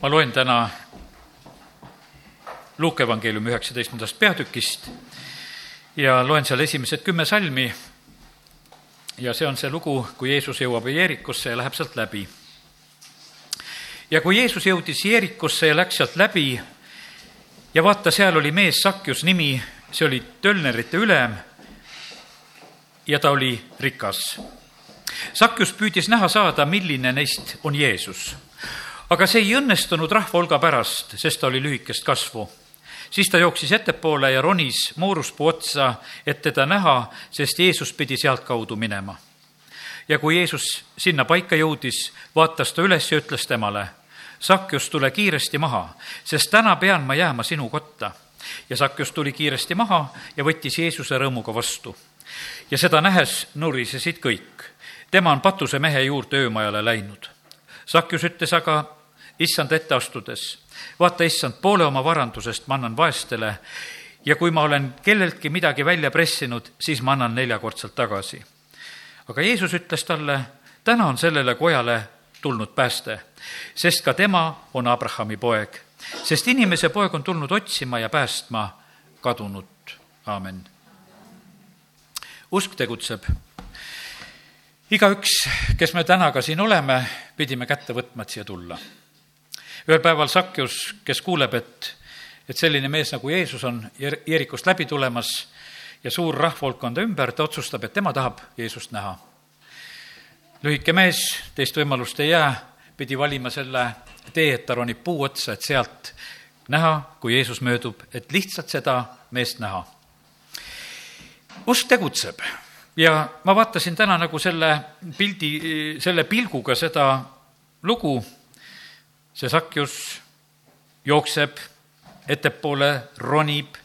ma loen täna Luuke evangeeliumi üheksateistkümnendast peatükist ja loen seal esimesed kümme salmi. ja see on see lugu, kui Jeesus jõuab Jeerikusse ja läheb sealt läbi. ja kui Jeesus jõudis Jeerikusse ja läks sealt läbi ja vaata, seal oli mees Sakjus nimi, see oli tölnerite ülem ja ta oli rikas. Sakjus püüdis näha saada, milline neist on Jeesus aga see ei õnnestunud rahva hulga pärast, sest ta oli lühikest kasvu. siis ta jooksis ettepoole ja ronis mooruspuu otsa, et teda näha, sest Jeesus pidi sealtkaudu minema. ja kui Jeesus sinna paika jõudis, vaatas ta üles ja ütles temale, Sakjus, tule kiiresti maha, sest täna pean ma jääma sinu kotta. ja Sakjus tuli kiiresti maha ja võttis Jeesuse rõõmuga vastu. ja seda nähes nurisesid kõik. tema on patuse mehe juurde öömajale läinud. Sakjus ütles aga issand ette astudes, vaata, issand, poole oma varandusest ma annan vaestele ja kui ma olen kelleltki midagi välja pressinud, siis ma annan neljakordselt tagasi. aga Jeesus ütles talle, täna on sellele kojale tulnud pääste, sest ka tema on Abrahami poeg, sest inimese poeg on tulnud otsima ja päästma kadunut. aamen. usk tegutseb. igaüks, kes me täna ka siin oleme, pidime kätte võtma, et siia tulla ühel päeval Sakjus, kes kuuleb, et, et selline mees nagu Jeesus on Jeerikust läbi tulemas ja suur rahvahulk on ta ümber, ta otsustab, et tema tahab Jeesust näha. lühike mees, teist võimalust ei jää, pidi valima selle tee, et ta ronib puu otsa, et sealt näha, kui Jeesus möödub, et lihtsalt seda meest näha. usk tegutseb ja ma vaatasin täna nagu selle pildi, selle pilguga seda lugu see Sakjus jookseb ettepoole, ronib,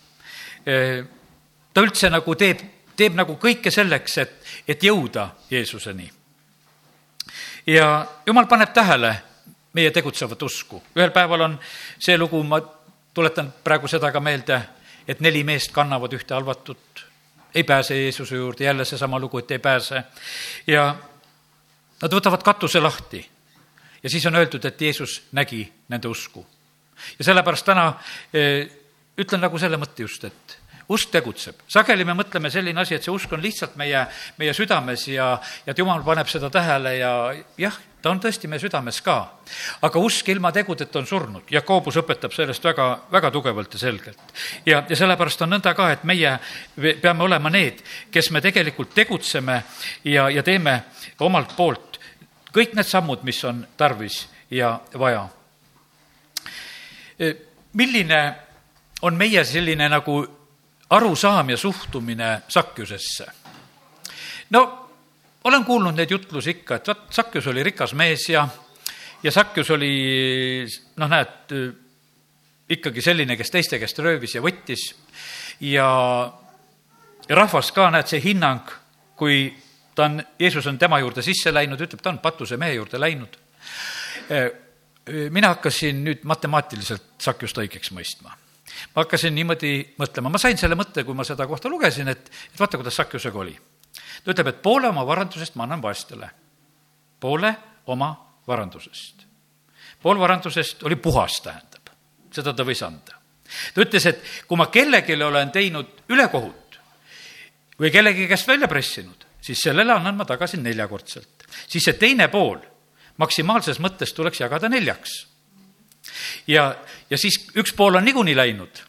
ta üldse nagu teeb, teeb nagu kõike selleks, et, et jõuda Jeesuseni. ja jumal paneb tähele meie tegutsevat usku. ühel päeval on see lugu, ma tuletan praegu seda ka meelde, et neli meest kannavad ühte halvatut, ei pääse Jeesuse juurde, jälle seesama lugu, et ei pääse. ja nad võtavad katuse lahti ja siis on öeldud, et Jeesus nägi nende usku. ja sellepärast täna eh, ütlen nagu selle mõtte just, et usk tegutseb. sageli me mõtleme selline asi, et see usk on lihtsalt meie, meie südames ja, ja et jumal paneb seda tähele ja jah, ta on tõesti meie südames ka. aga usk ilma tegudeta on surnud. Jakobus õpetab sellest väga, väga tugevalt ja selgelt. ja, ja sellepärast on nõnda ka, et meie peame olema need, kes me tegelikult tegutseme ja, ja teeme omalt poolt kõik need sammud, mis on tarvis ja vaja. milline on meie selline nagu arusaam ja suhtumine sakjusesse? no olen kuulnud neid jutlusi ikka, et vot Sakjus oli rikas mees ja, ja Sakjus oli noh, näed, ikkagi selline, kes teiste käest röövis ja võttis ja rahvas ka, näed, see hinnang, kui ta on, Jeesus on tema juurde sisse läinud, ütleb, ta on patuse mehe juurde läinud. mina hakkasin nüüd matemaatiliselt Sakjust õigeks mõistma. ma hakkasin niimoodi mõtlema, ma sain selle mõtte, kui ma seda kohta lugesin, et, et vaata, kuidas Sakjusega oli. ta ütleb, et poole oma varandusest ma annan vaestele. poole oma varandusest. pool varandusest oli puhas, tähendab. seda ta võis anda. ta ütles, et kui ma kellelegi olen teinud ülekohut või kellegi käest välja pressinud, siis sellele annan ma tagasi neljakordselt. siis see teine pool maksimaalses mõttes tuleks jagada neljaks. ja, ja siis üks pool on niikuinii läinud.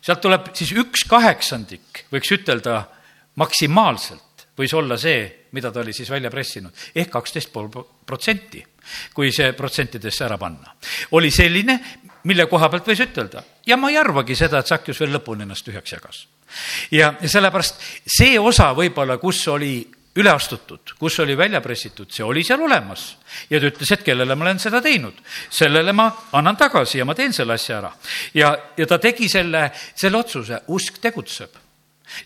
sealt tuleb siis üks kaheksandik, võiks ütelda, maksimaalselt võis olla see, mida ta oli siis välja pressinud, ehk kaksteist pool protsenti, kui see protsentidesse ära panna. oli selline, mille koha pealt võis ütelda ja ma ei arvagi seda, et Sakjus veel lõpuni ennast tühjaks jagas ja, ja sellepärast see osa võib-olla, kus oli üle astutud, kus oli välja pressitud, see oli seal olemas. ja ta ütles, et kellele ma olen seda teinud, sellele ma annan tagasi ja ma teen selle asja ära. ja, ja ta tegi selle, selle otsuse, usk tegutseb.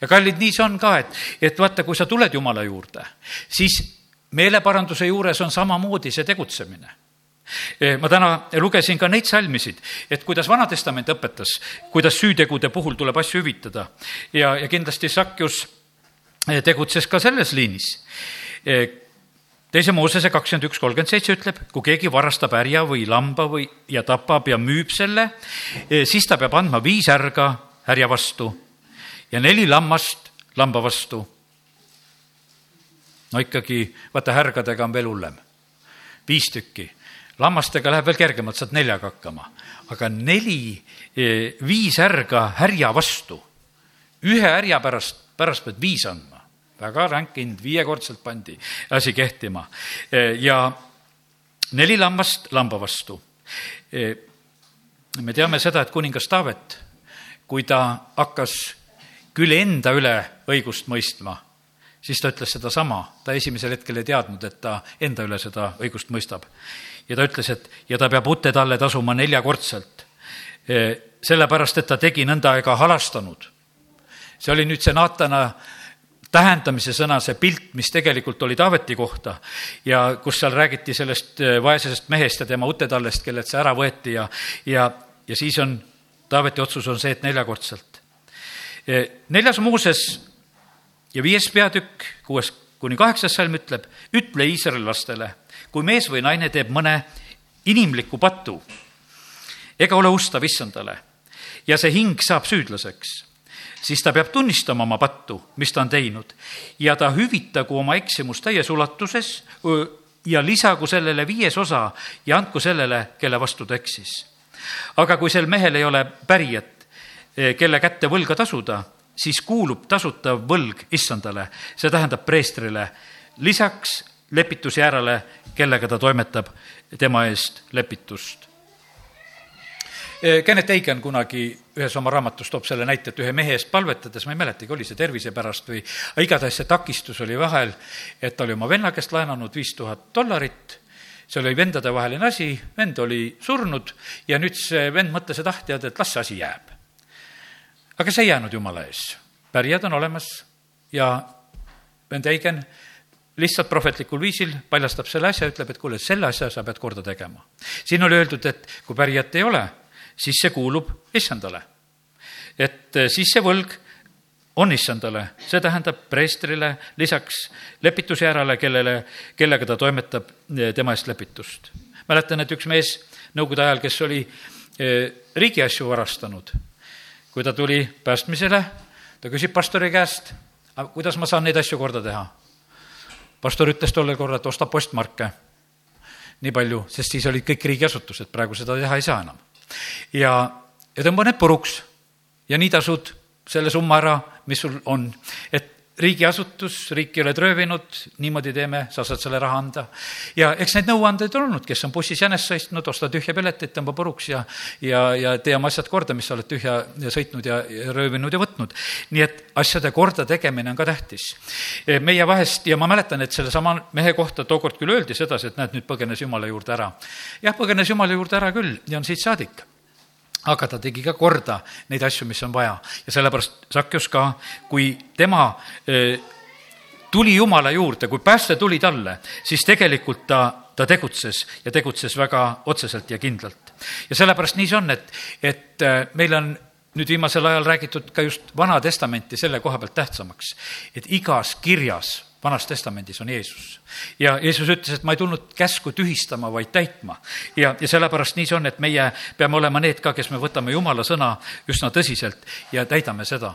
ja kallid, nii see on ka, et, et vaata, kui sa tuled Jumala juurde, siis meeleparanduse juures on samamoodi see tegutsemine ma täna lugesin ka neid salmisid, et kuidas Vana-testament õpetas, kuidas süütegude puhul tuleb asju hüvitada ja, ja kindlasti Sakjus eh, tegutses ka selles liinis. Eh, teise Moosese kakskümmend üks, kolmkümmend seitse ütleb, kui keegi varastab härja või lamba või, ja tapab ja müüb selle, siis ta peab andma viis ärga härja vastu ja neli lammast lamba vastu. no ikkagi, vaata, härgadega on veel hullem. viis tükki. Lammastega läheb veel kergemalt, saad neljaga hakkama. aga neli, viis ärga härja vastu. ühe härja pärast, pärast pead viis andma väga ränk hind, viiekordselt pandi asi kehtima ja neli lammast lamba vastu. me teame seda, et kuningas Taavet, kui ta hakkas küll enda üle õigust mõistma, siis ta ütles sedasama, ta esimesel hetkel ei teadnud, et ta enda üle seda õigust mõistab. Ja ta ütles, et ja ta peab ute talle tasuma neljakordselt, sellepärast et ta tegi nõnda aega halastanud. see oli nüüd see Naatana tähendamise sõna, see pilt, mis tegelikult oli Taaveti kohta ja kus seal räägiti sellest äh, vaesest mehest ja tema utetallest, kellelt see ära võeti ja, ja, ja siis on, Taaveti otsus on see, et neljakordselt. Äh, neljas Mooses ja viies peatükk, kuues kuni kaheksas salm ütleb, ütle Iisraeli lastele, kui mees või naine teeb mõne inimliku patu ega ole ustav issandale ja see hing saab süüdlaseks siis ta peab tunnistama oma pattu, mis ta on teinud ja ta hüvitagu oma eksimust täies ulatuses ja lisagu sellele viies osa ja andku sellele, kelle vastu ta eksis. aga kui sel mehel ei ole pärijat, e, kelle kätte võlga tasuda, siis kuulub tasutav võlg issandale, see tähendab preestrile, lisaks lepitusjäärale, kellega ta toimetab tema eest lepitust. Eh, Kennet Eigen kunagi ühes oma raamatus toob selle näite, et ühe mehe eest palvetades, ma ei mäletagi, oli see tervise pärast või, aga igatahes see takistus oli vahel, et ta oli oma venna käest laenanud viis tuhat dollarit, see oli vendadevaheline asi, vend oli surnud ja nüüd see vend mõtles ja tahtjad, et las see asi jääb. aga see ei jäänud jumala ees, pärijad on olemas ja vend Eigen lihtsalt prohvetlikul viisil paljastab selle asja, ütleb, et kuule, selle asja sa pead korda tegema. siin oli öeldud, et kui pärijat ei ole, siis see kuulub issandale. et eh, siis see võlg on issandale, see tähendab preestrile lisaks lepitusjärele, kellele, kellega ta toimetab eh, tema eest lepitust. mäletan, et üks mees nõukogude ajal, kes oli eh, riigiasju varastanud, kui ta tuli päästmisele, ta küsib pastori käest, kuidas ma saan neid asju korda teha. Pastor ütles tollel korral, et osta postmarke. nii palju, sest siis olid kõik riigiasutused, praegu seda teha ei saa enam ja, ja tõmba need puruks ja nii tasud selle summa ära, mis sul on. et riigiasutus, riik ei ole röövinud, niimoodi teeme, sa saad selle raha anda. ja eks neid nõuandeid on olnud, kes on bussis jänest sõitnud, osta tühja piletit, tõmba puruks ja, ja, ja tee oma asjad korda, mis sa oled tühja sõitnud ja, röövinud ja võtnud. nii et asjade korda tegemine on ka tähtis. meie vahest, ja ma mäletan, et sellesama mehe kohta tookord küll öeldi sedasi, et näed, nüüd põgenes Jumala juurde ära. jah, põgenes Jumala juurde ära küll ja on siit saadik aga ta tegi ka korda neid asju, mis on vaja ja sellepärast Sakjus ka, kui tema tuli Jumala juurde, kui pääste tuli talle, siis tegelikult ta, ta tegutses ja tegutses väga otseselt ja kindlalt. ja sellepärast nii see on, et, et meil on nüüd viimasel ajal räägitud ka just Vana Testamenti selle koha pealt tähtsamaks, et igas kirjas vanas testamendis on Jeesus. ja Jeesus ütles, et ma ei tulnud käsku tühistama, vaid täitma. ja, ja sellepärast nii see on, et meie peame olema need ka, kes me võtame Jumala sõna üsna tõsiselt ja täidame seda.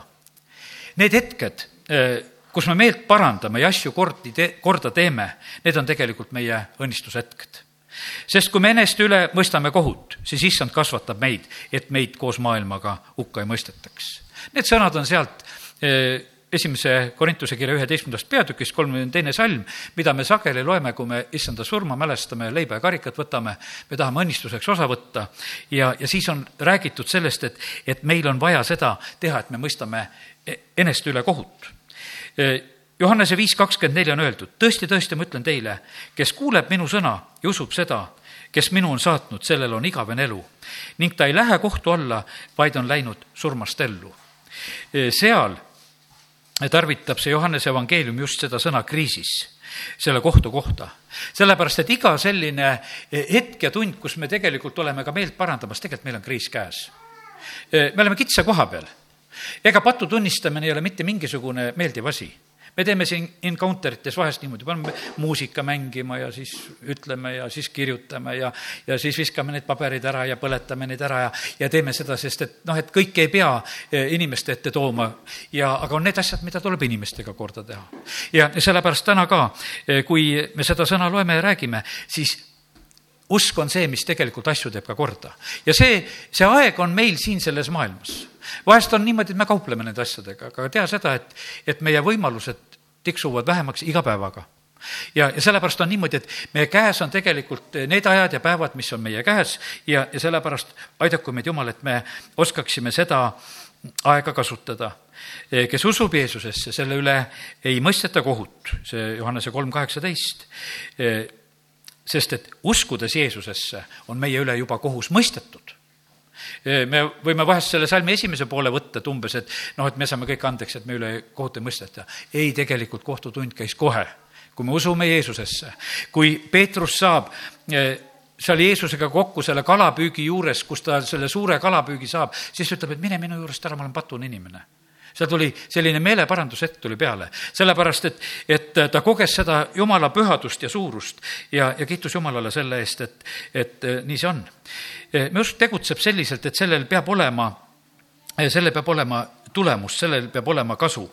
Need hetked, eh, kus me meelt parandame ja asju kordi te-, korda teeme, need on tegelikult meie õnnistushetked sest kui me eneste üle mõistame kohut, siis issand kasvatab meid, et meid koos maailmaga hukka ei mõistetaks. Need sõnad on sealt eh, esimese Korintuse kirja üheteistkümnendast peatükist, kolmekümne teine salm, mida me sageli loeme, kui me issanda surma mälestame, leiba ja karikat võtame, me tahame õnnistuseks osa võtta ja, ja siis on räägitud sellest, et, et meil on vaja seda teha, et me mõistame e-, eneste üle kohut. E, Johannese viis kakskümmend neli on öeldud, tõesti, tõesti, ma ütlen teile, kes kuuleb minu sõna ja usub seda, kes minu on saatnud, sellel on igavene elu ning ta ei lähe kohtu alla, vaid on läinud surmast ellu. E, seal tarvitab see Johannese evangeelium just seda sõna kriisis, selle kohtu kohta. sellepärast, et iga selline hetk ja tund, kus me tegelikult oleme ka meelt parandamas, tegelikult meil on kriis käes. me oleme kitsa koha peal. ega patu tunnistamine ei ole mitte mingisugune meeldiv asi me teeme siin encounter ites vahest niimoodi, paneme muusika mängima ja siis ütleme ja siis kirjutame ja, ja siis viskame need paberid ära ja põletame neid ära ja, ja teeme seda, sest et noh, et kõike ei pea eh, inimeste ette tooma ja, aga on need asjad, mida tuleb inimestega korda teha. ja sellepärast täna ka, eh, kui me seda sõna loeme ja räägime, siis usk on see, mis tegelikult asju teeb ka korda. ja see, see aeg on meil siin selles maailmas. Vahest on niimoodi, et me kaupleme nende asjadega, aga tea seda, et, et meie võimalused tiksuvad vähemaks iga päevaga ja, ja sellepärast on niimoodi, et meie käes on tegelikult need ajad ja päevad, mis on meie käes ja, ja sellepärast aidaku meid Jumal, et me oskaksime seda aega kasutada. kes usub Jeesusesse, selle üle ei mõisteta kohut, see Johannese kolm kaheksateist sest et uskudes Jeesusesse on meie üle juba kohus mõistetud. Me võime vahest selle salmi esimese poole võtta, et umbes, et noh, et me saame kõik andeks, et me üle kohut ei mõisteta. ei, tegelikult kohtutund käis kohe, kui me usume Jeesusesse. kui Peetrus saab seal Jeesusega kokku selle kalapüügi juures, kus ta selle suure kalapüügi saab, siis ütleb, et mine minu juurest ära, ma olen patune inimene seal tuli selline meeleparandushetk tuli peale, sellepärast et, et ta koges seda Jumala pühadust ja suurust ja, ja kiitus Jumalale selle eest, et, et nii see on. me usk tegutseb selliselt, et sellel peab olema, sellel peab olema tulemus, sellel peab olema kasu.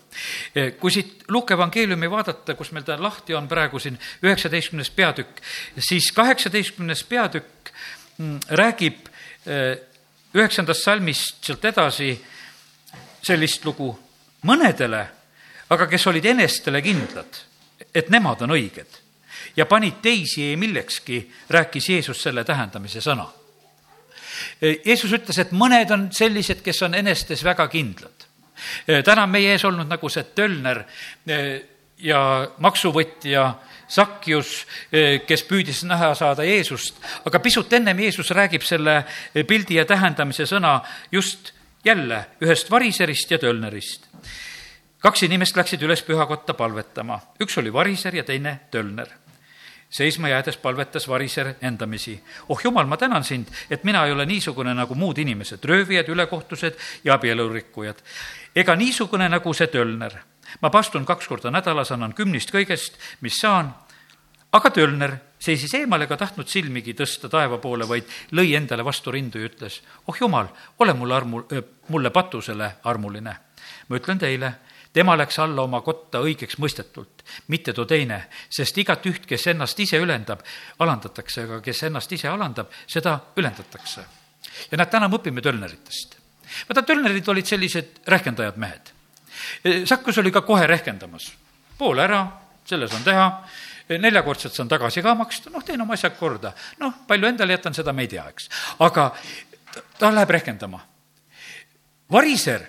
kui siit Luuke evangeeliumi vaadata, kus meil ta lahti on praegu siin üheksateistkümnes peatükk, siis kaheksateistkümnes peatükk mm, räägib eh, üheksandast salmist sealt edasi sellist lugu mõnedele, aga kes olid enestele kindlad, et nemad on õiged ja panid teisi ei millekski, rääkis Jeesus selle tähendamise sõna. Jeesus ütles, et mõned on sellised, kes on enestes väga kindlad. täna on meie ees olnud nagu see tölner ja maksuvõtja Sakjus, kes püüdis näha saada Jeesust, aga pisut ennem Jeesus räägib selle pildi ja tähendamise sõna just jälle ühest variserist ja tölnerist. kaks inimest läksid üles pühakotta palvetama, üks oli variser ja teine tölner. seisma jäädes palvetas variser endamisi. oh jumal, ma tänan sind, et mina ei ole niisugune nagu muud inimesed, röövijad, ülekohtused ja abielurikkujad. ega niisugune nagu see tölner. ma pastun kaks korda nädalas, annan kümnist kõigest, mis saan aga Tölner seisis eemal ega tahtnud silmigi tõsta taeva poole, vaid lõi endale vastu rindu ja ütles, oh jumal, ole mulle armu, mulle patusele armuline. ma ütlen teile, tema läks alla oma kotta õigeks mõistetult, mitte too teine, sest igat üht, kes ennast ise ülendab, alandatakse, aga kes ennast ise alandab, seda ülendatakse. ja näed, täna me õpime Tölneritest. vaata, Tölnerid olid sellised rehkendajad mehed. Sakkus oli ka kohe rehkendamas, pool ära, selles on teha neljakordselt saan tagasi ka maksta, noh, teen oma asjad korda. noh, palju endale jätan, seda me ei tea, eks. aga ta läheb rehkendama. variser,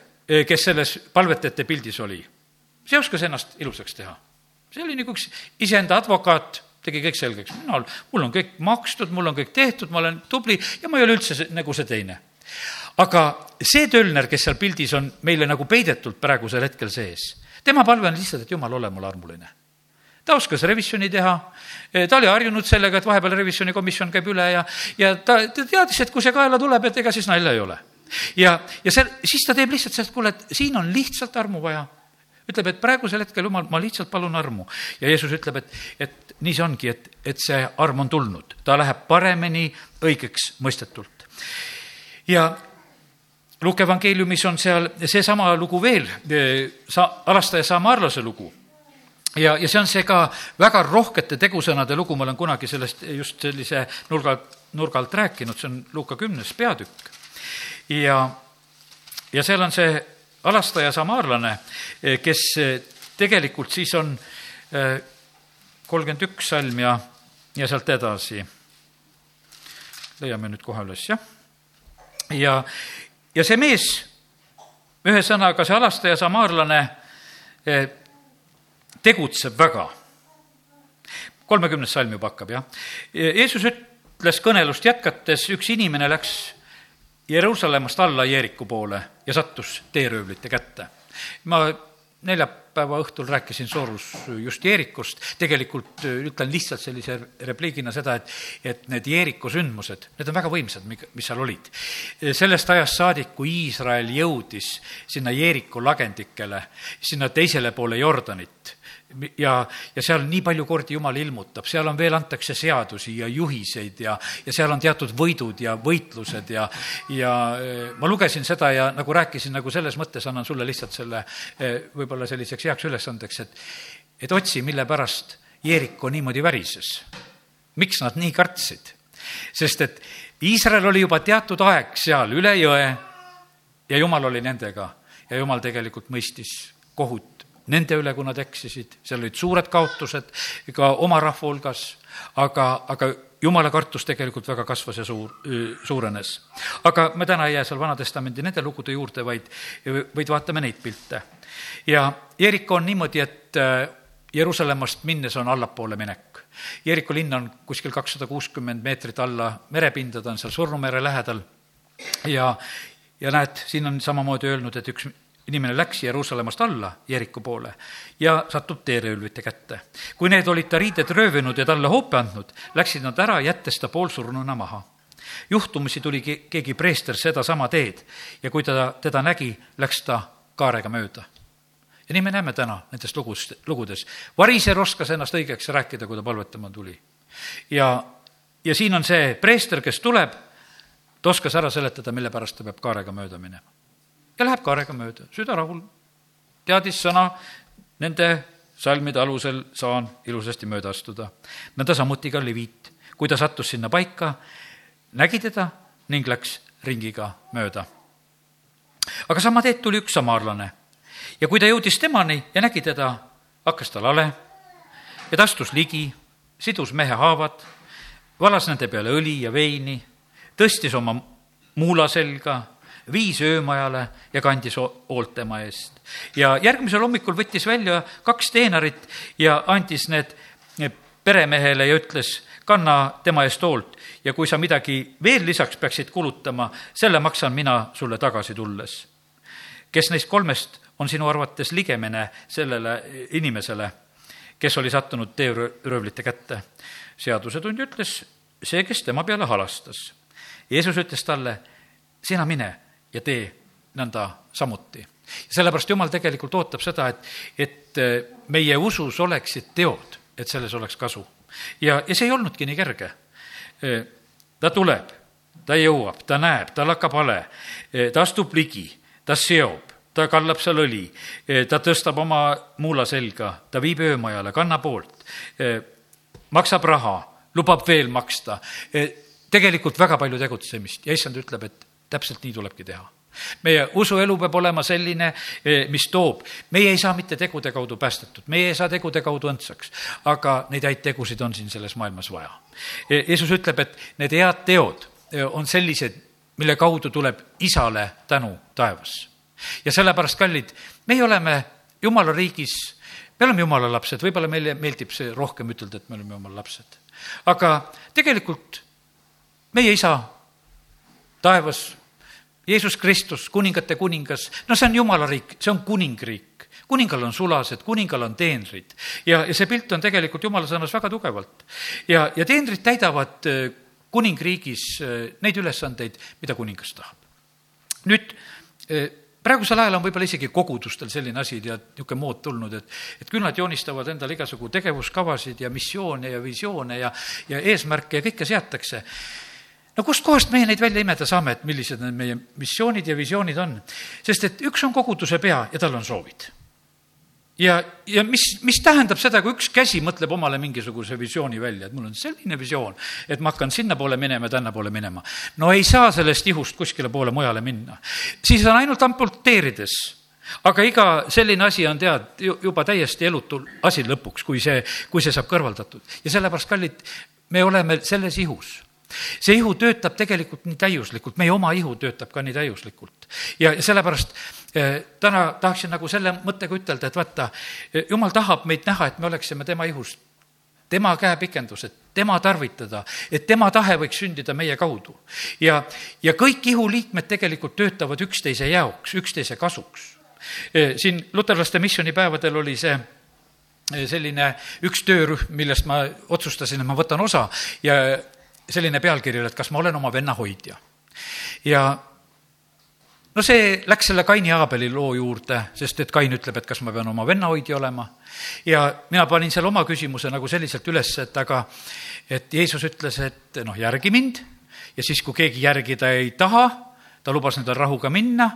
kes selles palvetajate pildis oli, see oskas ennast ilusaks teha. see oli nagu üks iseenda advokaat, tegi kõik selgeks, mina, mul on kõik makstud, mul on kõik tehtud, ma olen tubli ja ma ei ole üldse nagu see teine. aga see tölner, kes seal pildis on meile nagu peidetult praegusel hetkel sees, tema palve on lihtsalt, et jumal, ole mulle armuline ta oskas revisjoni teha, ta oli harjunud sellega, et vahepeal revisjonikomisjon käib üle ja, ja ta, ta teadis, et kui see kaela tuleb, et ega siis nalja ei ole. ja, ja see, siis ta teeb lihtsalt sellest, kuule, et siin on lihtsalt armu vaja. ütleb, et praegusel hetkel, jumal, ma lihtsalt palun armu. ja Jeesus ütleb, et, et nii see ongi, et, et see arm on tulnud, ta läheb paremini õigeks mõistetult. ja Luuke evangeeliumis on seal seesama lugu veel, sa-, alastaja Samaarlase lugu ja, ja see on see ka väga rohkete tegusõnade lugu, ma olen kunagi sellest just sellise nurga, nurga alt rääkinud, see on Luuka kümnes peatükk. ja, ja seal on see alastaja samaarlane, kes tegelikult siis on eh, kolmkümmend üks salm ja, ja sealt edasi. leiame nüüd kohe üles, jah. ja, ja see mees, ühesõnaga see alastaja samaarlane eh, tegutseb väga. kolmekümnes salm juba hakkab, jah. Jeesus ütles kõnelust jätkates, üks inimene läks Jeruusalemmast alla Jeeriku poole ja sattus teeröövlite kätte. ma neljapäeva õhtul rääkisin Soorus just Jeerikust, tegelikult ütlen lihtsalt sellise repliigina seda, et, et need Jeeriku sündmused, need on väga võimsad, mis seal olid. sellest ajast saadik, kui Iisrael jõudis sinna Jeeriku lagendikele, sinna teisele poole Jordanit, ja, ja seal nii palju kordi Jumal ilmutab, seal on veel, antakse seadusi ja juhiseid ja, ja seal on teatud võidud ja võitlused ja, ja eh, ma lugesin seda ja nagu rääkisin, nagu selles mõttes annan sulle lihtsalt selle eh, võib-olla selliseks heaks ülesandeks, et, et otsi, mille pärast Jeeriko niimoodi värises. miks nad nii kartsid? sest et Iisrael oli juba teatud aeg seal üle jõe ja Jumal oli nendega ja Jumal tegelikult mõistis kohut nende üle, kui nad eksisid, seal olid suured kaotused ka oma rahva hulgas, aga, aga jumala kartus tegelikult väga kasvas ja suur, suurenes. aga me täna ei jää seal Vana-testamendi nende lugude juurde, vaid, vaid vaatame neid pilte. ja Jeriko on niimoodi, et äh, Jeruusalemmast minnes on allapoole minek. Jeriko linn on kuskil kakssada kuuskümmend meetrit alla merepinda, ta on seal Surnumere lähedal ja, ja näed, siin on samamoodi öelnud, et üks inimene läks Jeruusalemmast alla Jeriko poole ja satub teeröövlite kätte. kui need olid ta riided röövinud ja talle hoope andnud, läksid nad ära, jättes ta poolsurnuna maha. juhtumisi tuli keegi preester sedasama teed ja kui ta teda nägi, läks ta kaarega mööda. ja nii me näeme täna nendest lugus, lugudes. variser oskas ennast õigeks rääkida, kui ta palvetama tuli. ja, ja siin on see preester, kes tuleb, ta oskas ära seletada, mille pärast ta peab kaarega mööda minema ja läheb kaarega mööda, süda rahul. teadis sõna, nende salmide alusel saan ilusasti mööda astuda. nõnda samuti ka leviit, kui ta sattus sinna paika, nägi teda ning läks ringiga mööda. aga sama teed tuli üks samaarlane ja kui ta jõudis temani ja nägi teda, hakkas ta lale ja ta astus ligi, sidus mehe haavad, valas nende peale õli ja veini, tõstis oma muula selga viis öömajale ja kandis hoolt tema eest. ja järgmisel hommikul võttis välja kaks teenarit ja andis need peremehele ja ütles, kanna tema eest hoolt ja kui sa midagi veel lisaks peaksid kulutama, selle maksan mina sulle tagasi tulles. kes neist kolmest on sinu arvates ligemene sellele inimesele, kes oli sattunud teeröövlite kätte? seadusetundja ütles, see, kes tema peale halastas. Jeesus ütles talle, sina mine ja tee nõnda samuti. sellepärast Jumal tegelikult ootab seda, et, et äh, meie usus oleksid teod, et selles oleks kasu. ja, ja see ei olnudki nii kerge. Äh, ta tuleb, ta jõuab, ta näeb, tal hakkab hale, äh, ta astub ligi, ta seob, ta kallab seal õli, ta tõstab oma muula selga, ta viib öömajale, kannab hoolt, maksab raha, lubab veel maksta. tegelikult väga palju tegutsemist ja issand ütleb, et täpselt nii tulebki teha meie usuelu peab olema selline, eh, mis toob, meie ei saa mitte tegude kaudu päästetud, meie ei saa tegude kaudu õndsaks, aga neid häid tegusid on siin selles maailmas vaja. Eh, Jeesus ütleb, et need head teod eh, on sellised, mille kaudu tuleb isale tänu taevas. ja sellepärast, kallid, meie oleme jumala riigis, me oleme jumala lapsed, võib-olla meile meeldib see rohkem ütelda, et me oleme jumala lapsed. aga tegelikult meie isa taevas Jeesus Kristus, kuningate kuningas, no see on jumala riik, see on kuningriik. kuningal on sulased, kuningal on teenrid ja, ja see pilt on tegelikult jumala sõnas väga tugevalt. ja, ja teenrid täidavad äh, kuningriigis äh, neid ülesandeid, mida kuningas tahab. nüüd äh, praegusel ajal on võib-olla isegi kogudustel selline asi, tead, niisugune mood tulnud, et, et küll nad joonistavad endale igasugu tegevuskavasid ja missioone ja visioone ja, ja eesmärke ja kõike seatakse no kustkohast meie neid välja imeda saame, et millised need meie missioonid ja visioonid on? sest et üks on koguduse pea ja tal on soovid. ja, ja mis, mis tähendab seda, kui üks käsi mõtleb omale mingisuguse visiooni välja, et mul on selline visioon, et ma hakkan sinnapoole minema ja tännapoole minema. no ei saa sellest ihust kuskile poole mujale minna. siis on ainult amputeerides aga iga selline asi on tead juba täiesti elutu asi lõpuks, kui see, kui see saab kõrvaldatud. ja sellepärast, kallid, me oleme selles ihus see ihu töötab tegelikult nii täiuslikult, meie oma ihu töötab ka nii täiuslikult. ja sellepärast eh, täna tahaksin nagu selle mõttega ütelda, et vaata, eh, jumal tahab meid näha, et me oleksime tema ihust, tema käepikendus, et tema tarvitada, et tema tahe võiks sündida meie kaudu. ja, ja kõik ihuliikmed tegelikult töötavad üksteise jaoks, üksteise kasuks. Eh, siin luterlaste missioonipäevadel oli see selline üks töörühm, millest ma otsustasin, et ma võtan osa ja selline pealkiri oli, et kas ma olen oma venna hoidja. ja no see läks selle Kaini ja Aabeli loo juurde, sest et Kain ütleb, et kas ma pean oma vennahoidja olema. ja mina panin seal oma küsimuse nagu selliselt üles, et aga, et Jeesus ütles, et noh, järgi mind ja siis, kui keegi järgida ei taha, ta lubas nendel rahuga minna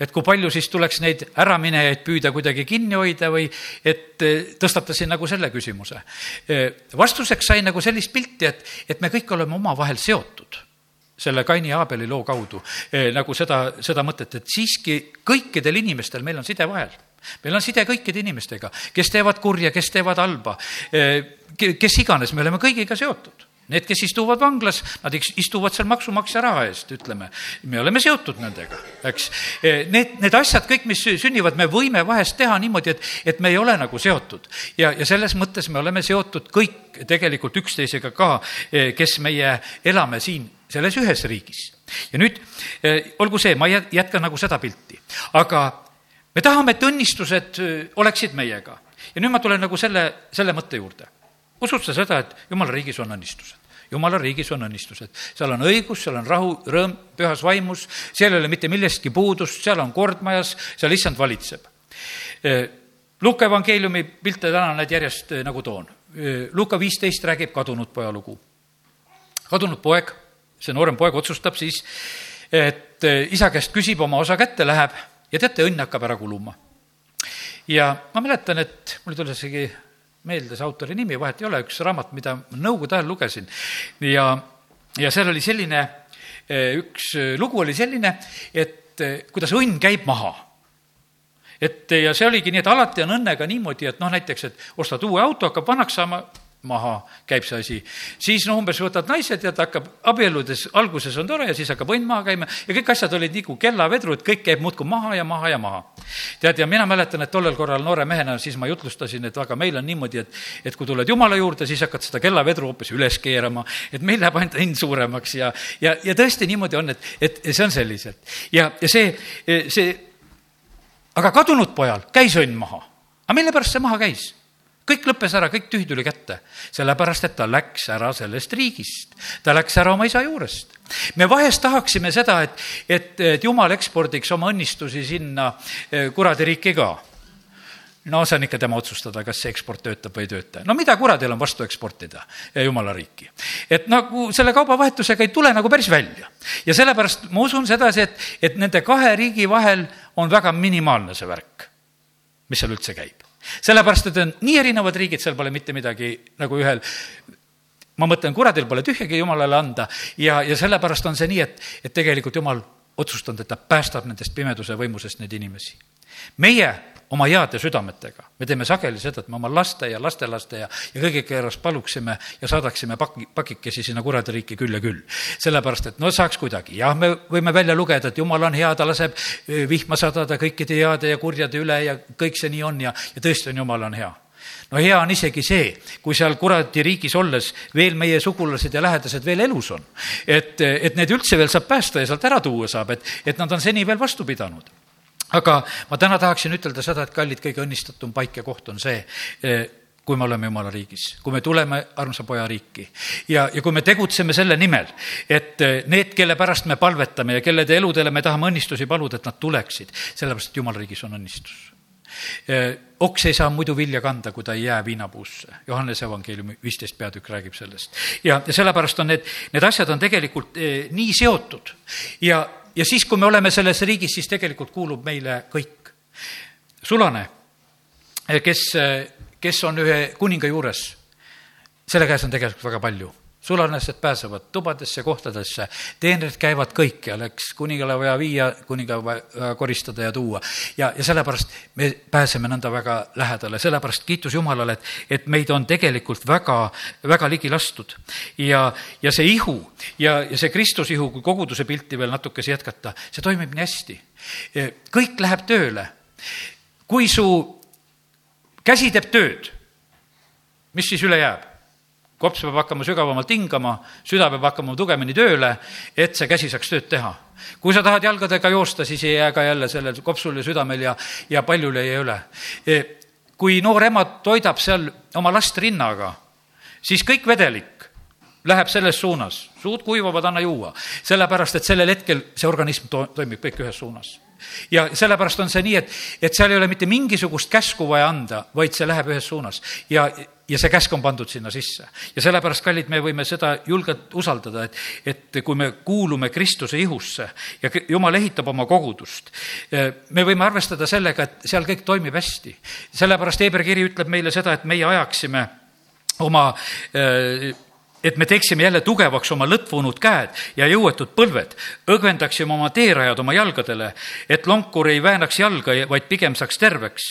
et kui palju siis tuleks neid äraminejaid püüda kuidagi kinni hoida või et eh, tõstatasin nagu selle küsimuse. Eh, vastuseks sain nagu sellist pilti, et, et me kõik oleme omavahel seotud selle Kaini ja Aabeli loo kaudu. Eh, nagu seda, seda mõtet, et siiski kõikidel inimestel meil on side vahel. Meil on side kõikide inimestega, kes teevad kurja, kes teevad halba, kes iganes, me oleme kõigiga seotud Need, kes istuvad vanglas, nad istuvad seal maksumaksja raha eest, ütleme. me oleme seotud nendega, eks. E, need, need asjad kõik, mis sünnivad, me võime vahest teha niimoodi, et, et me ei ole nagu seotud. ja, ja selles mõttes me oleme seotud kõik tegelikult üksteisega ka, e, kes meie elame siin selles ühes riigis. ja nüüd e, olgu see, ma jätkan nagu seda pilti, aga me tahame, et õnnistused oleksid meiega. ja nüüd ma tulen nagu selle, selle mõtte juurde usud sa seda, et jumala riigis on õnnistused? jumala riigis on õnnistused, seal on õigus, seal on rahu, rõõm pühas vaimus, seal ei ole mitte millestki puudust, seal on kord majas, seal issand valitseb. Luuka evangeeliumi pilte täna näed järjest nagu toon. Luuka viisteist räägib kadunud poja lugu. kadunud poeg, see noorem poeg otsustab siis, et isa käest küsib, oma osa kätte läheb ja teate, õnn hakkab ära kuluma. ja ma mäletan, et mul tuli isegi meelde see autori nimi, vahet ei ole, üks raamat, mida nõukogude ajal lugesin. ja, ja seal oli selline, eh, üks lugu oli selline, et eh, kuidas õnn käib maha et ja see oligi nii, et alati on õnnega niimoodi, et noh, näiteks, et ostad uue auto, hakkab vanaks saama, maha käib see asi. siis no umbes võtad naised ja ta hakkab abielludes, alguses on tore ja siis hakkab õnn maha käima ja kõik asjad olid nagu kellavedrud, kõik käib muudkui maha ja maha ja maha. tead, ja mina mäletan, et tollel korral noore mehena siis ma jutlustasin, et aga meil on niimoodi, et, et kui tuled jumala juurde, siis hakkad seda kellavedru hoopis üles keerama, et meil läheb ainult õnn suuremaks ja, ja, ja tõesti niimoodi on, et, et see on selliselt. ja, ja see, see, aga kadunud pojal käis õnn maha. aga mille pärast see maha käis? Kõik lõppes ära, kõik tühi tuli kätte, sellepärast et ta läks ära sellest riigist. ta läks ära oma isa juurest. me vahest tahaksime seda, et, et, et jumal ekspordiks oma õnnistusi sinna eh, kuradi riiki ka no see on ikka tema otsustada, kas see eksport töötab või ei tööta. no mida kuradil on vastu eksportida jumala riiki? et nagu selle kaubavahetusega ei tule nagu päris välja. ja sellepärast ma usun sedasi, et, et nende kahe riigi vahel on väga minimaalne see värk, mis seal üldse käib sellepärast, et on nii erinevad riigid, seal pole mitte midagi nagu ühel ma mõtlen, kuradil pole tühjagi jumalale anda ja, ja sellepärast on see nii, et, et tegelikult jumal otsustanud, et ta päästab nendest pimeduse võimusest neid inimesi. meie oma heade südametega. me teeme sageli seda, et me oma laste ja lastelaste ja, ja kõige keerast paluksime ja saadaksime paki, pakikesi sinna kuradi riiki küll ja küll. sellepärast, et no saaks kuidagi, jah, me võime välja lugeda, et jumal on hea, ta laseb vihma sadada kõikide heade ja kurjade üle ja kõik see nii on ja, ja tõesti on, jumal on hea no hea on isegi see, kui seal kuradi riigis olles veel meie sugulased ja lähedased veel elus on. et, et need üldse veel saab päästa ja sealt ära tuua saab, et, et nad on seni veel vastu pidanud aga ma täna tahaksin ütelda seda, et kallid, kõige õnnistatum paik ja koht on see, eh, kui me oleme Jumala riigis, kui me tuleme armsa poja riiki. ja, ja kui me tegutseme selle nimel, et eh, need, kelle pärast me palvetame ja kellede eludele me tahame õnnistusi paluda, et nad tuleksid, sellepärast et Jumala riigis on õnnistus eh, oks ei saa muidu vilja kanda, kui ta ei jää viinapuusse. Johannese evangeeliumi viisteist peatükk räägib sellest. ja, ja sellepärast on need, need asjad on tegelikult eh, nii seotud ja, ja siis, kui me oleme selles riigis, siis tegelikult kuulub meile kõik. sulane, kes, kes on ühe kuninga juures, selle käes on tegelikult väga palju sulanased pääsevad tubadesse, kohtadesse, teenrid käivad kõikjal, eks, kuningale vaja viia, kuninga vaja koristada ja tuua. ja, ja sellepärast me pääseme nõnda väga lähedale, sellepärast kiitus Jumalale, et, et meid on tegelikult väga, väga ligi lastud. ja, ja see ihu ja, ja see Kristuse ihu, kui koguduse pilti veel natukese jätkata, see toimib nii hästi. kõik läheb tööle. kui su käsi teeb tööd, mis siis üle jääb? Kops peab hakkama sügavamalt hingama, süda peab hakkama tugevamini tööle, et see käsi saaks tööd teha. kui sa tahad jalgadega joosta, siis ei jää ka jälle sellel kopsul ja südamel ja, ja paljul ei jää üle. E, kui noor ema toidab seal oma last rinnaga, siis kõik vedelik läheb selles suunas, suud kuivavad, anna juua. sellepärast, et sellel hetkel see organism to-, toimib kõik ühes suunas ja sellepärast on see nii, et, et seal ei ole mitte mingisugust käsku vaja anda, vaid see läheb ühes suunas ja, ja see käsk on pandud sinna sisse. ja sellepärast, kallid, me võime seda julgelt usaldada, et, et kui me kuulume Kristuse ihusse ja Jumal ehitab oma kogudust, me võime arvestada sellega, et seal kõik toimib hästi. sellepärast Hebra kiri ütleb meile seda, et meie ajaksime oma et me teeksime jälle tugevaks oma lõtvunud käed ja jõuetud põlved, õgvendaksime oma teerajad oma jalgadele, et lonkur ei väänaks jalga, vaid pigem saaks terveks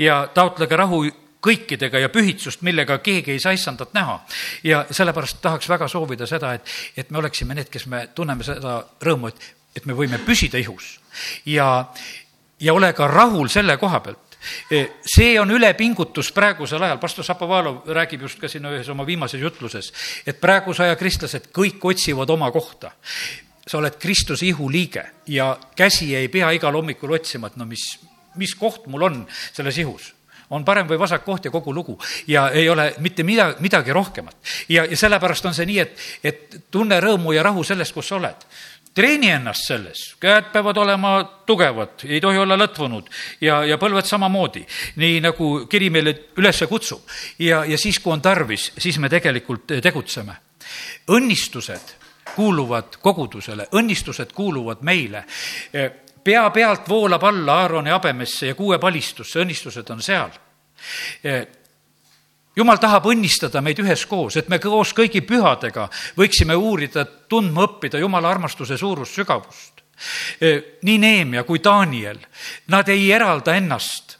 ja taotlege rahu kõikidega ja pühitsust, millega keegi ei saa issandat näha. ja sellepärast tahaks väga soovida seda, et, et me oleksime need, kes me tunneme seda rõõmu, et, et me võime püsida ihus ja, ja ole ka rahul selle koha pealt, see on ülepingutus praegusel ajal, pastor Šapovalov räägib just ka siin ühes oma viimases jutluses, et praeguse aja kristlased kõik otsivad oma kohta. Sa oled Kristuse ihuliige ja käsi ei pea igal hommikul otsima, et no mis, mis koht mul on selles ihus. On parem või vasak koht ja kogu lugu. Ja ei ole mitte midagi, midagi rohkemat. ja, ja sellepärast on see nii, et, et tunne rõõmu ja rahu sellest, kus sa oled treeni ennast selles, käed peavad olema tugevad, ei tohi olla lõtvunud ja, ja põlved samamoodi, nii nagu kiri meile üles kutsub. ja, ja siis, kui on tarvis, siis me tegelikult tegutseme. õnnistused kuuluvad kogudusele, õnnistused kuuluvad meile. pea pealt voolab alla Aaroni habemesse ja kuue palistusse, õnnistused on seal jumal tahab õnnistada meid üheskoos, et me koos kõigi pühadega võiksime uurida, tundma õppida Jumala armastuse suurust, sügavust. nii Neemia kui Daniel, nad ei eralda ennast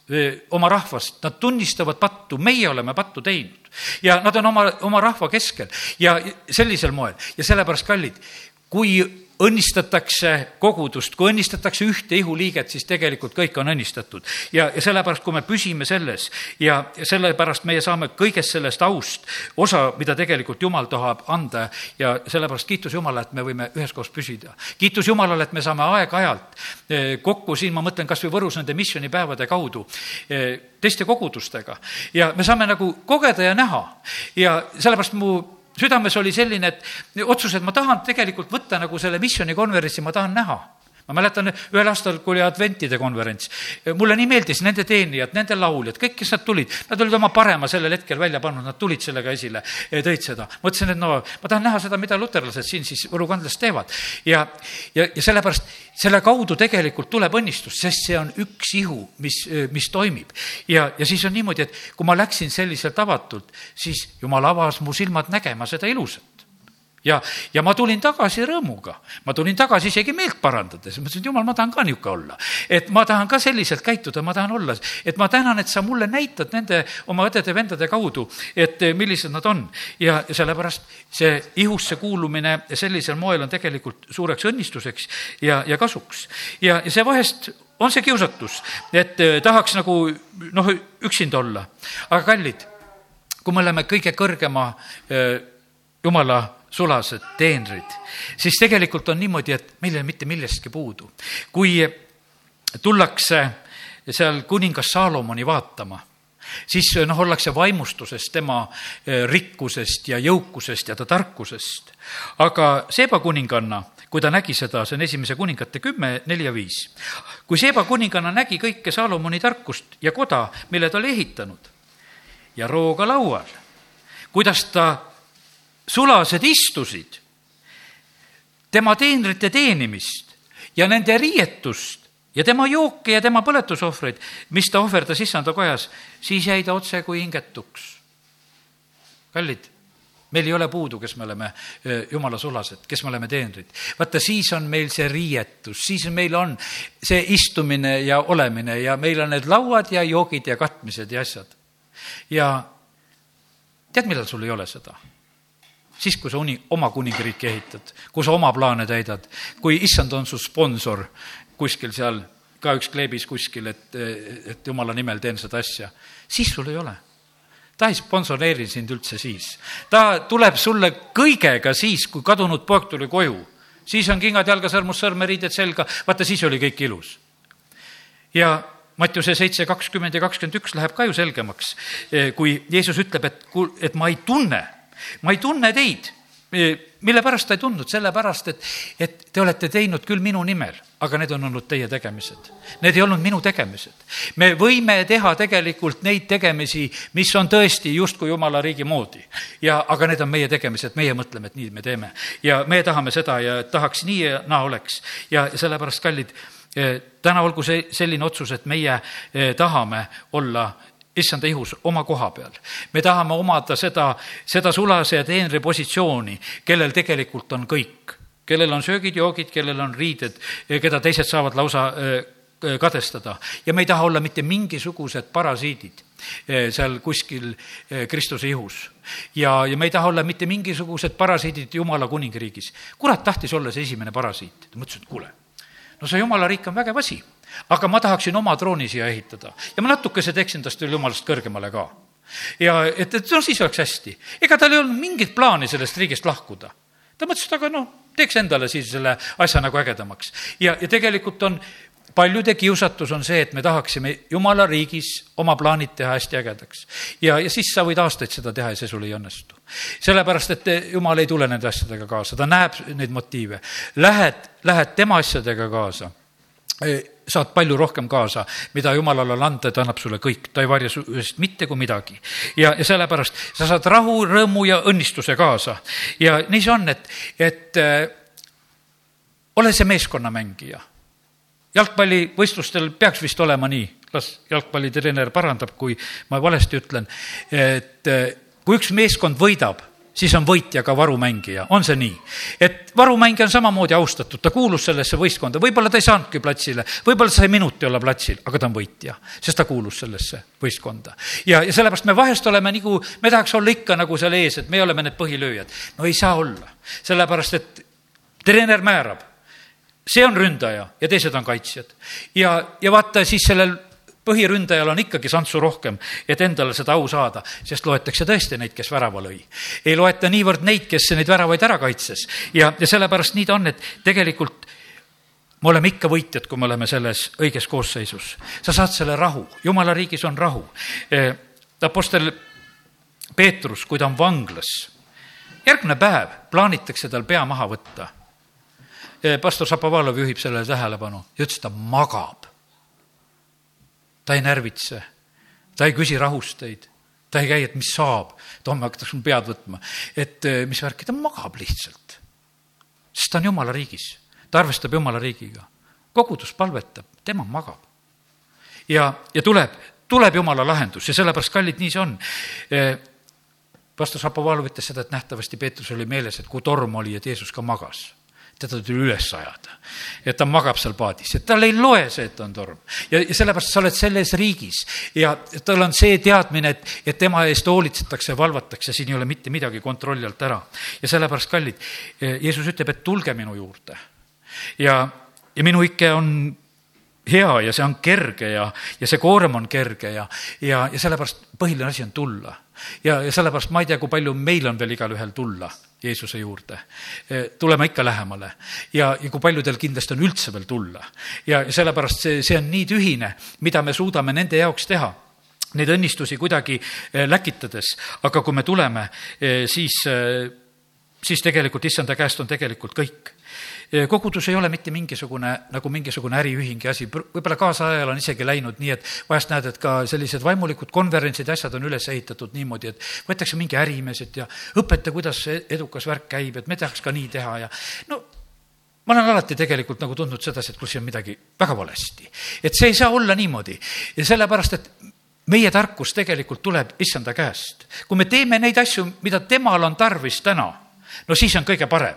oma rahvast, nad tunnistavad pattu, meie oleme pattu teinud. Ja nad on oma, oma rahva keskel. Ja sellisel moel. Ja sellepärast, kallid, kui õnnistatakse kogudust, kui õnnistatakse ühte ihuliiget, siis tegelikult kõik on õnnistatud. ja, ja sellepärast, kui me püsime selles ja sellepärast meie saame kõigest sellest aust osa, mida tegelikult Jumal tahab anda ja sellepärast kiitus Jumalale, et me võime üheskoos püsida. kiitus Jumalale, et me saame aeg-ajalt eh, kokku siin, ma mõtlen kas või Võrus nende missioonipäevade kaudu, eh, teiste kogudustega ja me saame nagu kogeda ja näha ja sellepärast mu südames oli selline, et otsus, et ma tahan tegelikult võtta nagu selle missioonikonverentsi, ma tahan näha ma mäletan ühel aastal, kui oli adventide konverents, mulle nii meeldis nende teenijad, nende lauljad, kõik, kes nad tulid, nad olid oma parema sellel hetkel välja pannud, nad tulid sellega esile, tõid seda. mõtlesin, et no ma tahan näha seda, mida luterlased siin siis Võru kandlas teevad. ja, ja, ja sellepärast selle kaudu tegelikult tuleb õnnistus, sest see on üks ihu, mis, mis toimib. ja, ja siis on niimoodi, et kui ma läksin selliselt avatult, siis jumal avas mu silmad nägema seda ilusat ja, ja ma tulin tagasi rõõmuga, ma tulin tagasi isegi meelt parandades, mõtlesin, et jumal, ma tahan ka niisugune olla. et ma tahan ka selliselt käituda, ma tahan olla, et ma tänan, et sa mulle näitad nende oma õdede-vendade kaudu, et millised nad on. ja sellepärast see ihusse kuulumine sellisel moel on tegelikult suureks õnnistuseks ja, ja kasuks. ja, ja see vahest on see kiusatus, et eh, tahaks nagu noh, üksinda olla. aga kallid, kui me oleme kõige kõrgema eh, jumala sulased teenrid, siis tegelikult on niimoodi, et meil ei ole mitte millestki puudu. kui tullakse seal kuningas Saalomoni vaatama, siis noh, ollakse vaimustuses tema eh, rikkusest ja jõukusest ja ta tarkusest. aga Seeba kuninganna, kui ta nägi seda, see on esimese kuningate kümme, neli ja viis. kui Seeba kuninganna nägi kõike Saalomoni tarkust ja koda, mille ta oli ehitanud ja rooga laual, kuidas ta sulased istusid, tema teenrite teenimist ja nende riietust ja tema jooke ja tema põletusohvreid, mis ta ohverdas issanda kojas, siis jäi ta otse kui hingetuks. kallid, meil ei ole puudu, kes me oleme jumala sulased, kes me oleme teenrid. vaata, siis on meil see riietus, siis meil on see istumine ja olemine ja meil on need lauad ja joogid ja katmised ja asjad. ja tead, millal sul ei ole seda? Siis, kui sa uni, oma kuningriiki ehitad, kui sa oma plaane täidad, kui issand on su sponsor kuskil seal, ka üks kleebis kuskil, et, et jumala nimel teen seda asja, siis sul ei ole ta ei sponsoreeri sind üldse siis. ta tuleb sulle kõigega siis, kui kadunud poeg tuli koju. siis on kingad jalga, sõrmus sõrme, riided selga, vaata siis oli kõik ilus. ja Mattiuse seitse, kakskümmend ja kakskümmend üks läheb ka ju selgemaks, kui Jeesus ütleb, et, et ma ei tunne ma ei tunne teid. mille pärast ta ei tundnud, sellepärast et, et te olete teinud küll minu nimel, aga need on olnud teie tegemised. Need ei olnud minu tegemised. me võime teha tegelikult neid tegemisi, mis on tõesti justkui jumala riigi moodi. ja, aga need on meie tegemised, meie mõtleme, et nii me teeme. ja me tahame seda ja tahaks nii ja naa oleks. ja sellepärast, kallid, eh, täna olgu see selline otsus, et meie eh, tahame olla issanda ihus oma koha peal. me tahame omada seda, seda sulase ja teenri positsiooni, kellel tegelikult on kõik, kellel on söögid-joogid, kellel on riided, keda teised saavad lausa äh, kadestada ja me ei taha olla mitte mingisugused parasiidid äh, seal kuskil äh, Kristuse ihus. ja, ja me ei taha olla mitte mingisugused parasiidid Jumala kuningriigis. kurat tahtis olla see esimene parasiit, ta mõtles, et kuule, no see Jumala riik on vägev asi aga ma tahaksin oma trooni siia ehitada ja ma natukese teeksin tast veel jumalast kõrgemale ka. ja et, et no siis oleks hästi. ega tal ei olnud mingit plaani sellest riigist lahkuda. ta mõtles, et aga noh, teeks endale siis selle asja nagu ägedamaks. ja, ja tegelikult on paljude kiusatus on see, et me tahaksime jumala riigis oma plaanid teha hästi ägedaks. ja, ja siis sa võid aastaid seda teha ja see sul ei õnnestu. sellepärast, et jumal ei tule nende asjadega kaasa, ta näeb neid motiive. Lähed, lähed tema asjadega kaasa saad palju rohkem kaasa, mida jumalal on anda, ta annab sulle kõik, ta ei varja su eest mitte kui midagi. ja, ja sellepärast sa saad rahu, rõõmu ja õnnistuse kaasa. ja nii see on, et, et äh, ole see meeskonnamängija. Jalgpallivõistlustel peaks vist olema nii, las jalgpallitreener parandab, kui ma valesti ütlen, et äh, kui üks meeskond võidab, siis on võitja ka varumängija, on see nii? et varumängija on samamoodi austatud, ta kuulus sellesse võistkonda, võib-olla ta ei saanudki platsile, võib-olla sai minuti olla platsil, aga ta on võitja, sest ta kuulus sellesse võistkonda. ja, ja sellepärast me vahest oleme nagu, me tahaks olla ikka nagu seal ees, et me oleme need põhilööjad. no ei saa olla, sellepärast et treener määrab, see on ründaja ja teised on kaitsjad. ja, ja vaata siis sellel põhiründajal on ikkagi santsu rohkem, et endale seda au saada, sest loetakse tõesti neid, kes värava lõi. ei loeta niivõrd neid, kes neid väravaid ära kaitses ja, ja sellepärast nii ta on, et tegelikult me oleme ikka võitjad, kui me oleme selles õiges koosseisus. sa saad selle rahu, jumala riigis on rahu. Eh, Apostel Peetrus, kui ta on vanglas, järgmine päev plaanitakse tal pea maha võtta. Eh, pastor Šapovalov juhib sellele tähelepanu. Ja ütles, ta magab. Ta ei närvitse, ta ei küsi rahusteid, ta ei käi, et mis saab, et homme hakatakse mul pead võtma, et eh, mis värki, ta magab lihtsalt. sest ta on jumala riigis, ta arvestab jumala riigiga, kogudus palvetab, tema magab. ja, ja tuleb, tuleb jumala lahendus. Ja sellepärast, kallid, nii see on. Eh, pastor Šapovalov ütles seda, et nähtavasti Peetrus oli meeles, et kui torm oli, et Jeesus ka magas teda tuli üles ajada. et ta magab seal paadis, et tal ei loe see, et on torm. ja, sellepärast sa oled selles riigis ja tal on see teadmine, et, et tema eest hoolitsetakse, valvatakse, siin ei ole mitte midagi kontrolli alt ära. ja sellepärast, kallid, Jeesus ütleb, et tulge minu juurde. ja, ja minu ike on hea ja see on kerge ja, ja see koorem on kerge ja, ja, ja sellepärast põhiline asi on tulla. ja, ja sellepärast ma ei tea, kui palju meil on veel igalühel tulla Jeesuse juurde, e, tulema ikka lähemale. Ja, ja kui paljudel kindlasti on üldse veel tulla. ja sellepärast see, see on nii tühine, mida me suudame nende jaoks teha. Neid õnnistusi kuidagi e, läkitades, aga kui me tuleme, e, siis, siis tegelikult issanda käest on tegelikult kõik kogudus ei ole mitte mingisugune, nagu mingisugune äriühing ja asi, võib-olla kaasajal on isegi läinud nii, et vahest näed, et ka sellised vaimulikud konverentsid ja asjad on üles ehitatud niimoodi, et võetakse mingi ärimees, et ja õpeta, kuidas see edukas värk käib, et me tahaks ka nii teha ja no ma olen alati tegelikult nagu tundnud sedasi, et kus on midagi väga valesti. et see ei saa olla niimoodi ja sellepärast, et meie tarkus tegelikult tuleb issanda käest. kui me teeme neid asju, mida temal on tarvis täna, no siis on kõige parem.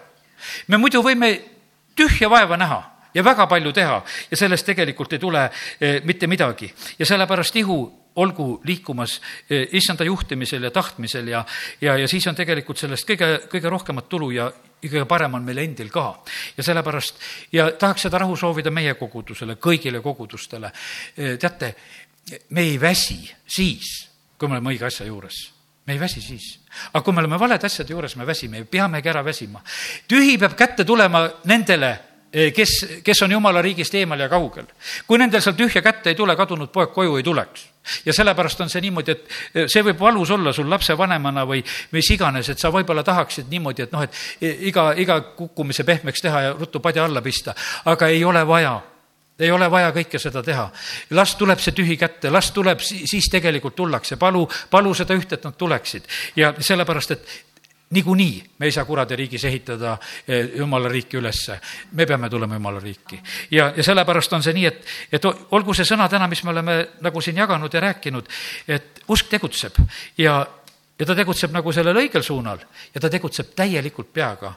me muidu võime tühja vaeva näha ja väga palju teha ja sellest tegelikult ei tule eh, mitte midagi. ja sellepärast ihu olgu liikumas eh, issanda juhtimisel ja tahtmisel ja, ja, ja siis on tegelikult sellest kõige, kõige rohkemat tulu ja kõige parem on meil endil ka. ja sellepärast ja tahaks seda rahu soovida meie kogudusele, kõigile kogudustele. Eh, teate, me ei väsi siis, kui me oleme õige asja juures me ei väsi siis. aga kui me oleme valede asjade juures, me väsime ja peamegi ära väsima. tühi peab kätte tulema nendele, kes, kes on jumala riigist eemal ja kaugel. kui nendel seal tühja kätte ei tule, kadunud poeg koju ei tuleks. ja sellepärast on see niimoodi, et see võib valus olla sul lapsevanemana või mis iganes, et sa võib-olla tahaksid niimoodi, et noh, et iga, iga kukkumise pehmeks teha ja ruttu padja alla pista, aga ei ole vaja ei ole vaja kõike seda teha. las tuleb see tühi kätte, las tuleb, siis tegelikult tullakse, palu, palu seda ühte, et nad tuleksid. ja sellepärast, et niikuinii me ei saa kuradi riigis ehitada eh, jumala riiki ülesse. me peame tulema jumala riiki. ja, ja sellepärast on see nii, et, et olgu see sõna täna, mis me oleme nagu siin jaganud ja rääkinud, et usk tegutseb ja, ja ta tegutseb nagu sellel õigel suunal ja ta tegutseb täielikult peaga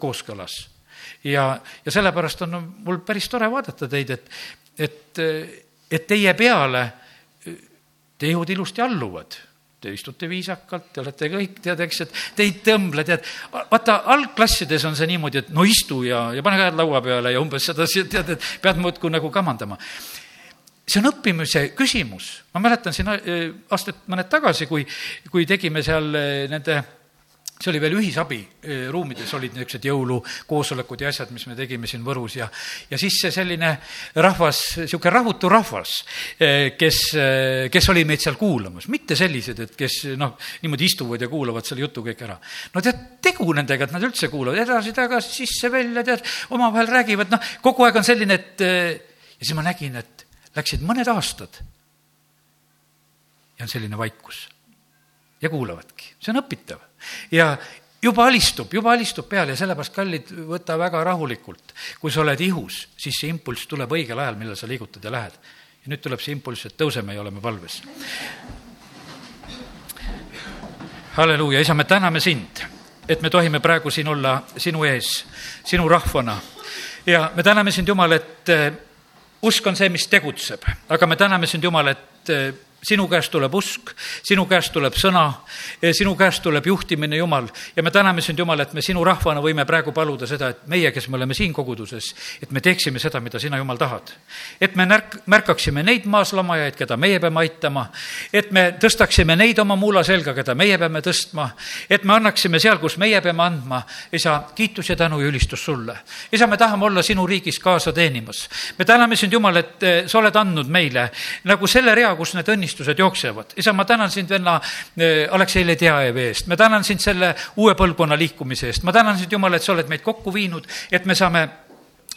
kooskõlas. Ja, ja sellepärast on mul päris tore vaadata teid, et, et, et teie peale tehud ilusti alluvad te istute viisakalt, te olete kõik, tead, eks, et te ei tõmble, tead. vaata, algklassides on see niimoodi, et no istu ja, ja pane käed laua peale ja umbes sedasi, tead, et pead muudkui nagu kamandama. see on õppimise küsimus. ma mäletan siin äh, aastaid mõned tagasi, kui, kui tegime seal äh, nende see oli veel ühisabi ruumides olid niisugused jõulukoosolekud ja asjad, mis me tegime siin Võrus ja, ja siis see selline rahvas, niisugune rahutu rahvas, kes, kes oli meid seal kuulamas, mitte sellised, et kes noh, niimoodi istuvad ja kuulavad selle jutu kõik ära. no tead, tegu nendega, et nad üldse kuulavad. Edasi-tagasi, sisse-välja, tead, omavahel räägivad, noh, kogu aeg on selline, et ja siis ma nägin, et läksid mõned aastad. Ja on selline vaikus. Ja kuulavadki, see on õpitav ja juba alistub, juba alistub peale ja sellepärast, kallid, võta väga rahulikult. kui sa oled ihus, siis see impulss tuleb õigel ajal, millal sa liigutad ja lähed. ja nüüd tuleb see impulss, et tõuseme ja oleme valves. halleluuja, isa, me täname sind, et me tohime praegu siin olla sinu ees, sinu rahvana. ja me täname sind, Jumal, et eh, usk on see, mis tegutseb, aga me täname sind, Jumal, et eh, sinu käest tuleb usk, sinu käest tuleb sõna, sinu käest tuleb juhtimine, Jumal. ja me täname sind, Jumal, et me sinu rahvana võime praegu paluda seda, et meie, kes me oleme siin koguduses, et me teeksime seda, mida sina, Jumal, tahad. et me närk-, märkaksime neid maaslamajaid, keda meie peame aitama, et me tõstaksime neid oma muula selga, keda meie peame tõstma, et me annaksime seal, kus meie peame andma, isa, kiitus ja tänu ja ülistus sulle. isa, me tahame olla sinu riigis kaasa teenimas. me täname sind, Jumal, et eh, sa oled andnud meile nagu selle rea, kus need õnnistused õnnistused jooksevad. isa, ma tänan sind venna eh, Aleksei Ledjajevi eest, ma tänan sind selle uue põlvkonna liikumise eest, ma tänan sind, Jumal, et sa oled meid kokku viinud, et me saame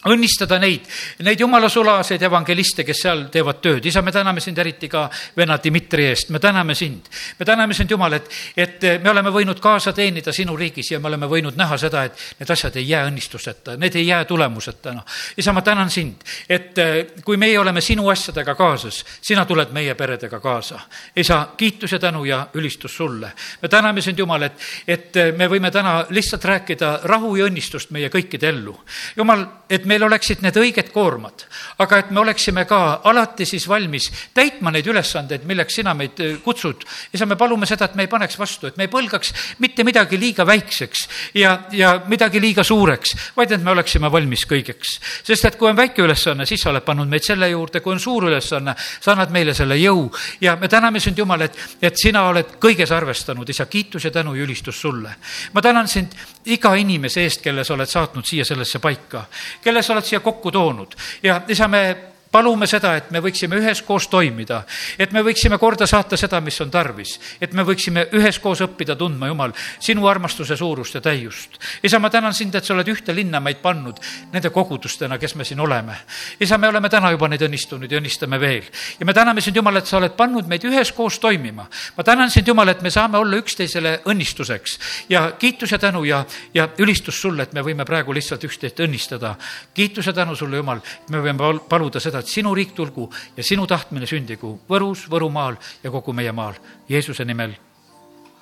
õnnistada neid, neid jumala sulaseid evangeliste, kes seal teevad tööd. isa, me täname sind eriti ka venna Dmitri eest, me täname sind. me täname sind, Jumal, et, et me oleme võinud kaasa teenida sinu riigis ja me oleme võinud näha seda, et need asjad ei jää õnnistuseta, need ei jää tulemuseta, noh. isa, ma tänan sind, et eh, kui meie oleme sinu asjadega kaasas, sina tuled meie peredega kaasa. isa, kiitus ja tänu ja ülistus sulle. me täname sind, Jumal, et, et me võime täna lihtsalt rääkida rahu ja õnnistust meie kõikide ellu. Jumal, et meil oleksid need õiged koormad, aga et me oleksime ka alati siis valmis täitma neid ülesandeid, milleks sina meid äh, kutsud. isa, me palume seda, et me ei paneks vastu, et me ei põlgaks mitte midagi liiga väikseks ja, ja midagi liiga suureks, vaid et me oleksime valmis kõigeks. sest et kui on väike ülesanne, siis sa oled pannud meid selle juurde, kui on suur ülesanne, sa annad meile selle jõu ja me täname sind, Jumal, et, et sina oled kõiges arvestanud, isa, kiitus ja tänu ja ülistus sulle. ma tänan sind iga inimese eest, kelle sa oled saatnud siia sellesse paika, kelle kelle sa oled siia kokku toonud. Ja isa, me palume seda, et me võiksime üheskoos toimida, et me võiksime korda saata seda, mis on tarvis, et me võiksime üheskoos õppida tundma, Jumal, sinu armastuse suurust ja täiust. isa, ma tänan sind, et sa oled ühte linna meid pannud nende kogudustena, kes me siin oleme. isa, me oleme täna juba neid õnnistunud ja õnnistame veel. ja me täname sind, Jumal, et sa oled pannud meid üheskoos toimima. ma tänan sind, Jumal, et me saame olla üksteisele õnnistuseks ja kiitus ja tänu ja, ja ülistus sulle, et me võime praegu lihtsalt üksteist õnnistada. kiitus ja tänu sulle, Jumal, me võime paluda seda, et sinu riik tulgu ja sinu tahtmine sündigu Võrus, Võrumaal ja kogu meie maal. Jeesuse nimel,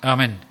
amin